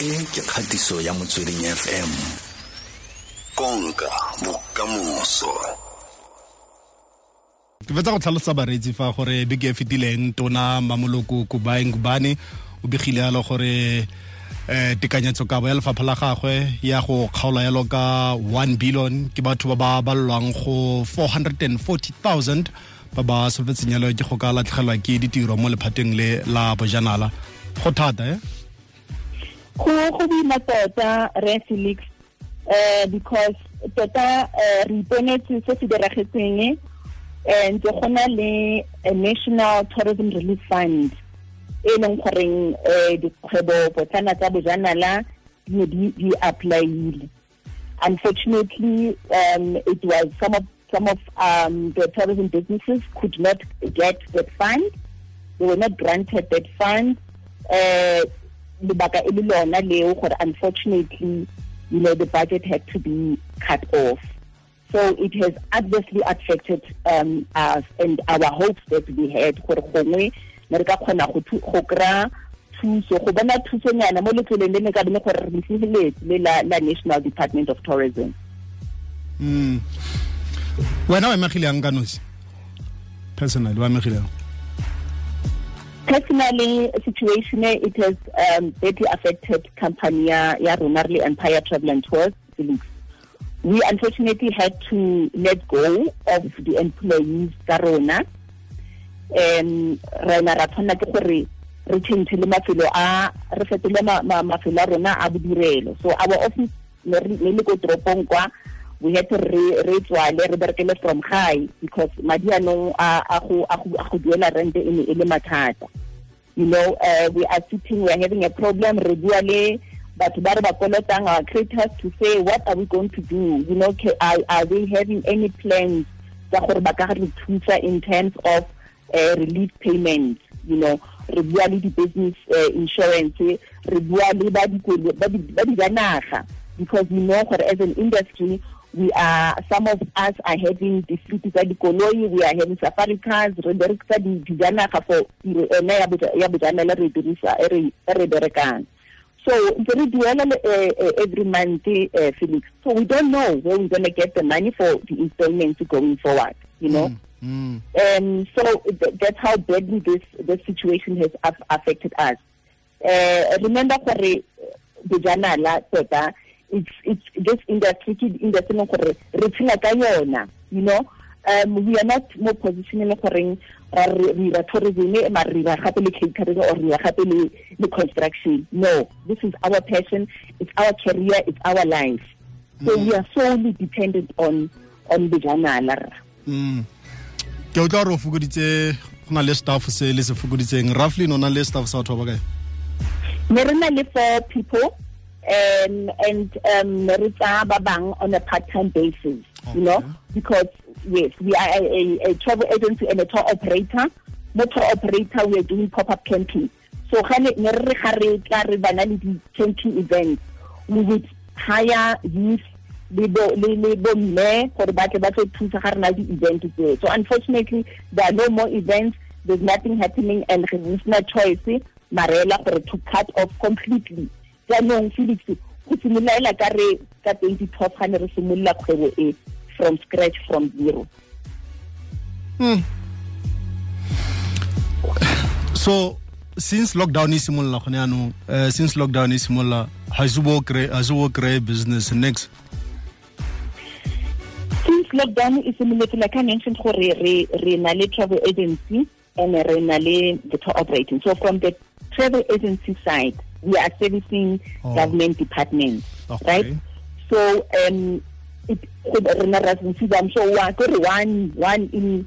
e ke kgatiso ya motsweding fm konka bokamoso. Ke fetsa go tlhalosa bareetsi fa gore beke e fetileng tona mamoloko kubaeng kubane o begile yalo gore eh tekanyetso kabo ya lefapha la gagwe ya go kgaola yalo ka 1 billion ke batho ba ba balwang go 440000 ba ba solofetseng yalo ke go ka latlhegelwa ke ditiro mo lephateng le la bojanala. Go thata eh go go boima tota re felix uh, because tota uh, re iponetse se se diragetseng and go na le national tourism relief fund e leng goreng um dikgwebo potlana tsa bojanala di di applyile. Unfortunately um it was some of some of um the tourism businesses could not get that fund. They were not granted that fund uh lebaka e le lona leo gore unfortunately you know the budget had to be cut off. So it has adversely affected um, us and our hopes that we had gore gongwe ne re ka kgona go kry-a thuso go bona thusonyana mo letloleng le ne ka bone gore re lefiheletse le la national department of tourism. Mm. wena o emegile yang ka nosi? Personally wa emegile yang personally situation it has um, badly affected company ya, rona re empire travel and tours. We unfortunately had to let go of the employees tsa rona. Um rena ra tshwanela ke gore re change le so our office ne le ko we had to re re tswale from high because madi anong a go duela rente e ne e le mathata you know uh, we are sitting we are having a problem regularly. But ba kolotang our creditors to say what are we going to do you know are, are having any plans in terms of uh, relief payments you know re bua le di-business uh, insurance re because we know as an industry we are some of us are having dispute tsa dikoloi we are having safari cars re berekisa dijanaga for tiro ena ya bojanela re dirisa e re berekang. So ntse re duela every month uh, felix. So we don't know where we're going to get the money for the installments going forward you know? Mm. um so th that's how badly this this situation has affected us. Uh, remember gore bojanala tota it's it's this industry ke industry le gore re tshela ka yona you know? Um we are not more positioning goreng re ira tourism ma re ira gape le catering or re gape le le construction. No this is our passion it's our career it's our life. So mm. we are solely dependent on on bojanala mm. Ke utlwa re o fokoditse go na le staff se le se fokoditseng. Roughly no na le staff sa batho ba kae ne re na le four people um and um re tsa on a part time basis okay. you know? Because yes we are a, a, a travel agency and a tour operator. Mo tour operator we are doing pop up camping so ne re re ga re tla re bana le di camping events we would hire youth le bo le le bo mme gore ba tle ba tlo thusa ga re na di event tse. So unfortunately there are no more events. There's nothing happening and is no choice marela gore to cut off completely jaanong felix go simolola ka re ka twenty twelve ga ne re simolola kgwebo e from scratch from zero. Hmm. so since lockdown e simolola gone yaanong uh, since lockdown e simolola ga se bo kry business. Next. Since lockdown e simoletse like i mentioned gore re re na le travel agency and re na le the tour operating so from the travel agency side we are servicing oh. government departments okay. right so um it rena ra receive i'm sure one one one in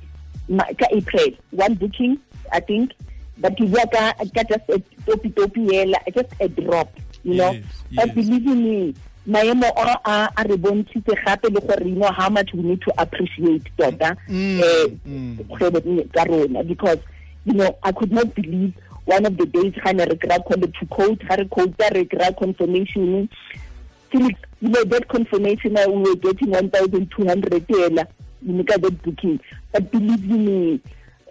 april one booking i think but ka ka just a topi topi just a drop you know yes, but yes. believe me maemo a a a re bontshitse gape le gore you know how much we need to appreciate tota Mm, eh mm. kgwebo ka rona because you know i could not believe one of the days ga ne re kry-a to code ga re quota re kry-a confirmation Felix, you know, that confirmation uh, we were getting 1,200 yela you know, ka that booking. But believe me,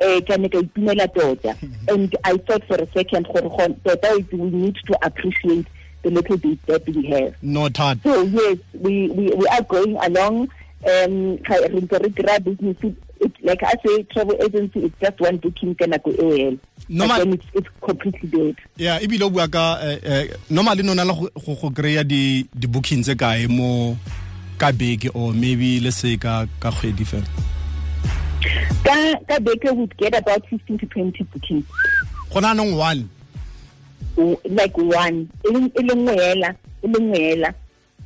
eh ka ne ka itumela tota and I thought for a second gore go tota we need to appreciate the little bit that we have. no that So yes, we, we, we are going along. Um, re ntse re dira business. It, like I say, travel agency is just one booking ka nako eo hela. No, But ma- then it's, it's completely dead. yeah ebile o bua ka eh, eh, normally no na le go- go go kry-a di di booking tse kae mo ka beke or maybe let's say ka ka kgwedi fela Ka, ka beke would get about 15 to 20 bookings. go na nong one like one e e le nngwe hela e le nngwe hela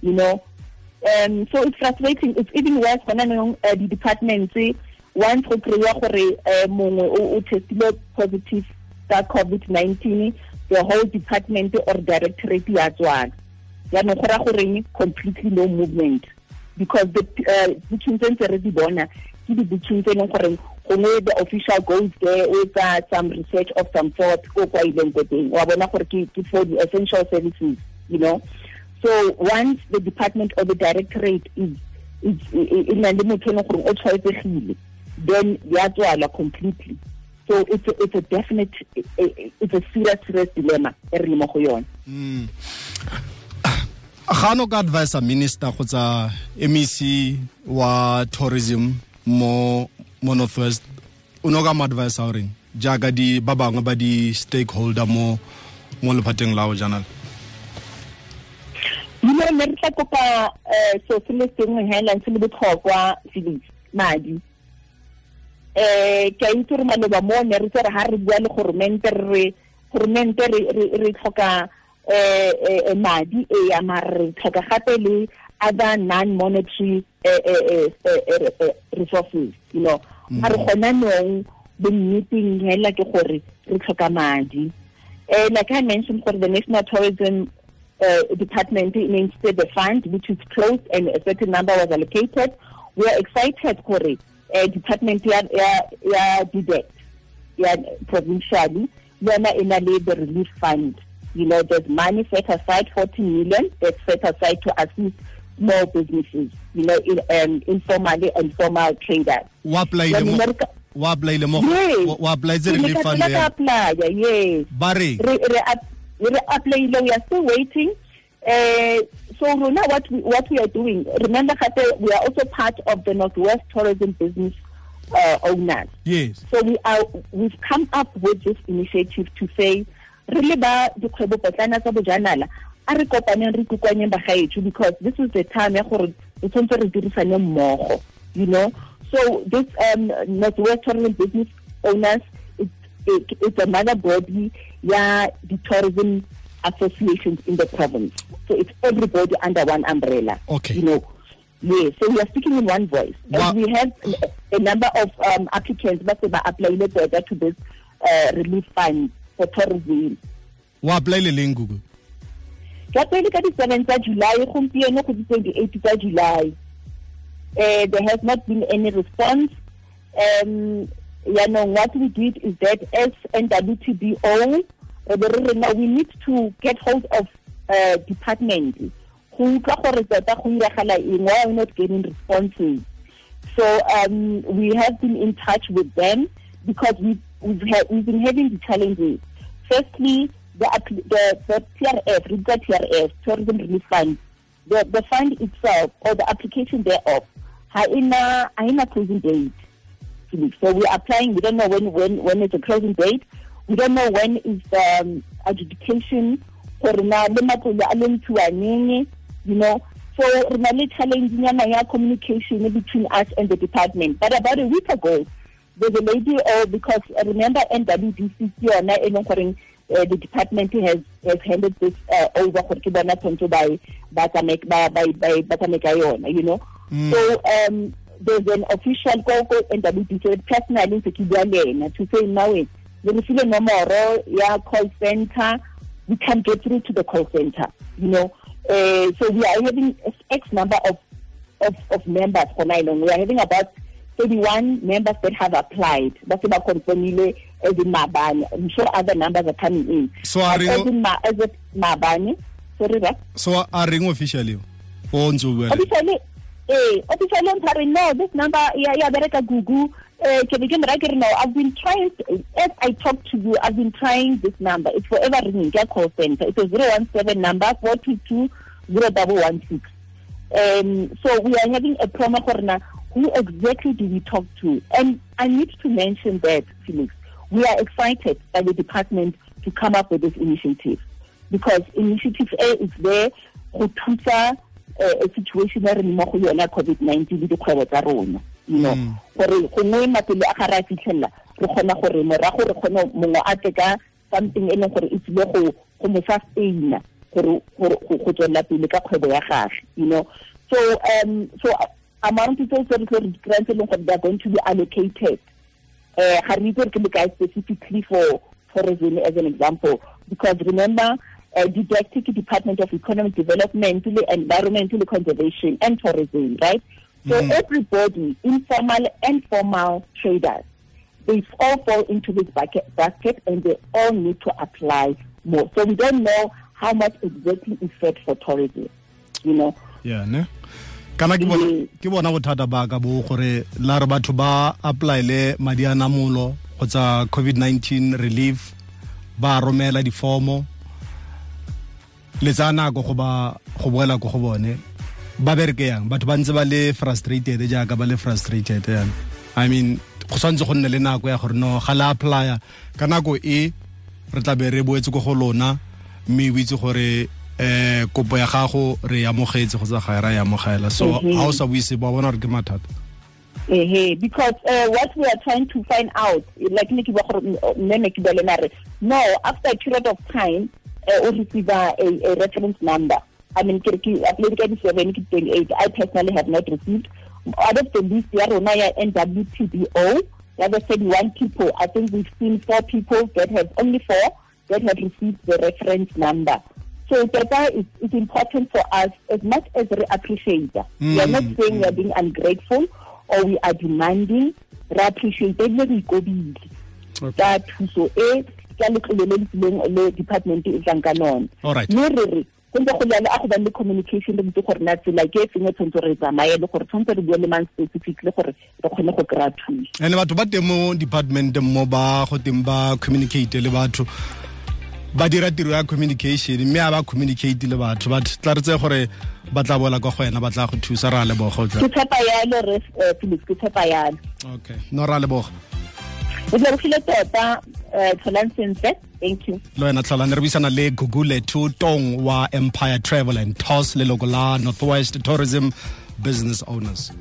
you know um so it's frustrating it's even worse gona nong uh, the departments once go kry-a gore uh, mongwe o testile positive ka covid-19 the whole department or directorate ya tswala yaanong go raya goreng completely no movement. Because the uh, booking tse ntse re di bona ke di-booking tse e leng goreng gongwe the official goes there o etsa some research of some sort ko kwa ileng ko teng. Wa bona gore ke for the essential services you know? So once the department or the directorate is e na le motho e leng gore o tshwaetsegile then ya tswala completely. So it's a, it's a definite it's a serious serious dilemma e re mo go yone. Ga no ka advisor minister kgotsa mec wa tourism mo mo northwest o no ka mo advisor goreng jaaka di ba bangwe ba di stakeholder mo mo lephateng la o you ne re tla kopa um so se le sengwe hela se le botlhokwa felix madi eh ke a itse gore maloba mo ne re re ha re bua le goromente re goromente re re- re tlhoka eh eh, madi e ya mara re tlhoka gape le other non monetary eh, eh, eh, eh, eh, eh, resources you know. A re gona nong bonneting hela ke gore re tlhoka madi. Like I mentioned, for the National Tourism uh, Department instead the fund, which is closed and a certain number was allocated. We are excited for Uh, department ya ya DDET, ya provincially, yona ina the relief fund. You know, there's money set aside, 40 million, that's set aside to assist small businesses, you know, in, um, informally and formal traders. wa applyile mo wa applyile mo wa- applyetse relief fund ya apply-a, yes. ba re re ap- re applyile we are still waiting uh, so rona what we, what we are doing. Remember gape we are also part of the northwest tourism business uh, owners. Yes. So we are we've come up with this initiative to say re le ba dikgwebopotlana tsa bojanala a re kopaneng re kukwanyeng bagaetsho because this is the time ya gore re tshwanetse re dirisane mmogo you know? So this um, northwest tourism business owners it's, it, it's another body ya the tourism associations in the province so it's everybody under one umbrella Okay. you know Yes, so we are speaking in one voice. And we have a number of um, applicants that apply better to this uh, relief fund for tourism. wa applyile leng gugu Ka pele ka di-seven tsa July, gompieno go di-twenty-eight tsa July. Uh, there has not been any response. Um, you know, what we did is that as NWTBO, we need to get hold of uh, department. Go utlwa gore tota go iragala eng, why are we not getting responses? So um, we have been in touch with them because we, we've, we've been having the challenges. Firstly, the, the, the TRF, Riga TRF, Tourism Relief Fund, the, the fund itself or the application thereof, haina, haina closing date. So we're applying, we don't know when, when, when is the closing date. We don't know when is the um, adjudication for na le matlole a le ntshiwaneng, you know. So re na le challenge nyana ya communication between us and the department. But about a week ago, there's a lady, uh, because uh, remember NWDC ke yona e leng goreng uh, the department has has handed this uh, over gore ke bona tshwanetse ba tsamaye ka yona, you know. So um there's an official go go NWDC personally ntse ke bua le ena to say now le re file nomoro ya call center we can get through to the call center you know. Uh, so we are having x number of of, of members for nine we are having about 31 members that have applied. That's about confirmile as in mabane. I'm sure other numbers are coming in. So are you- as in Ma, as in mabane. Sorry right so a reng officially? O ntse o bua officially eh officially I'm sorry no this number ya ya bereka gugu uh, I've been trying, as I talk to you, I've been trying this number. It's forever ringing, get call center. It's a 017 number, 422 0116. Um, so we are having a promo corner. Who exactly do we talk to? And I need to mention that, Felix, we are excited by the department to come up with this initiative because Initiative A is there to thusa uh, a situation where yona COVID-19 le dikgwebo tsa rona you know mm. gore gongwe mapele a ga re a fitlhelela re kgona gore morago re kgone mongwe a tle ka something e leng gore e tsile go go mo sustaina gore go tswelela pele ka kgwebo ya gage you know so um so amount tse tse re re grants e leng gore they are going to be allocated uh ga re itse re ke specifically for tourism as an example because remember uh, DEDECT Department of Economic Development, Environmental Conservation and Tourism, right? So mm. everybody, informal and formal traders, they all fall into this bucket, basket and they all need to apply more. So we don't know how much exactly is set for tourism, you know. Yeah, ne? kana ke bona bothata ba ka bo gore la re batho ba apply madi a namolo kgotsa covid-19 relief ba romela difomo le tsa nako go ba go boela ko go bone ba bereke yang? Batho ba ntse ba le frustrated jaaka ba le frustrated yan i mean go tshwanetse go nne le nako ya gore no ga le applya. Ka nako e re tla be re boetse ko go lona mme o itse gore eh kopo ya gago re amogetse go tsa ga ra amogela. So Mhm. ha o sa buise ba bona gore ke mathata. Ehe, because uh, what we are trying to find out, like ne ke bua gore mme ne ke bua le re, no, after a period of time, uh, o receive a, a reference number. I mean, ke applied ka 7 ke 28. I personally have not received. Out of the list, ya rona ya NWTBO, there were 31 people. I think we've seen four people that have only four that have received the reference number. So that is it's important for us as much as we appreciate that. We are not Mm, saying we are being ungrateful or we are demanding. Re appreciate le re ikobile ka thuso e ka letlole le le department e tlang ka. Alright. Mme re re go ntse go jalo a go ba le communication le botse gore na tsela ke e feng e tshwanetse re tsamaye le gore tshwanetse re bue le man specific le gore re kgone go kry-a thuso. and batho ba teng mo department mo ba go teng ba communicate le batho ba dira tiro ya communication mme a ba communicate le batho but tla re tse gore ba tla boela kwa go wena ba tla go thusa ra leboga o Ke tshepa yalo re eh, Felix ke tshepa yalo. okay no ra leboga Re tlhorogile tota eh. Thank you. le wena tlhalane re buisana le Gugulethu Tong wa empire travel and tours leloko la northwest tourism business owners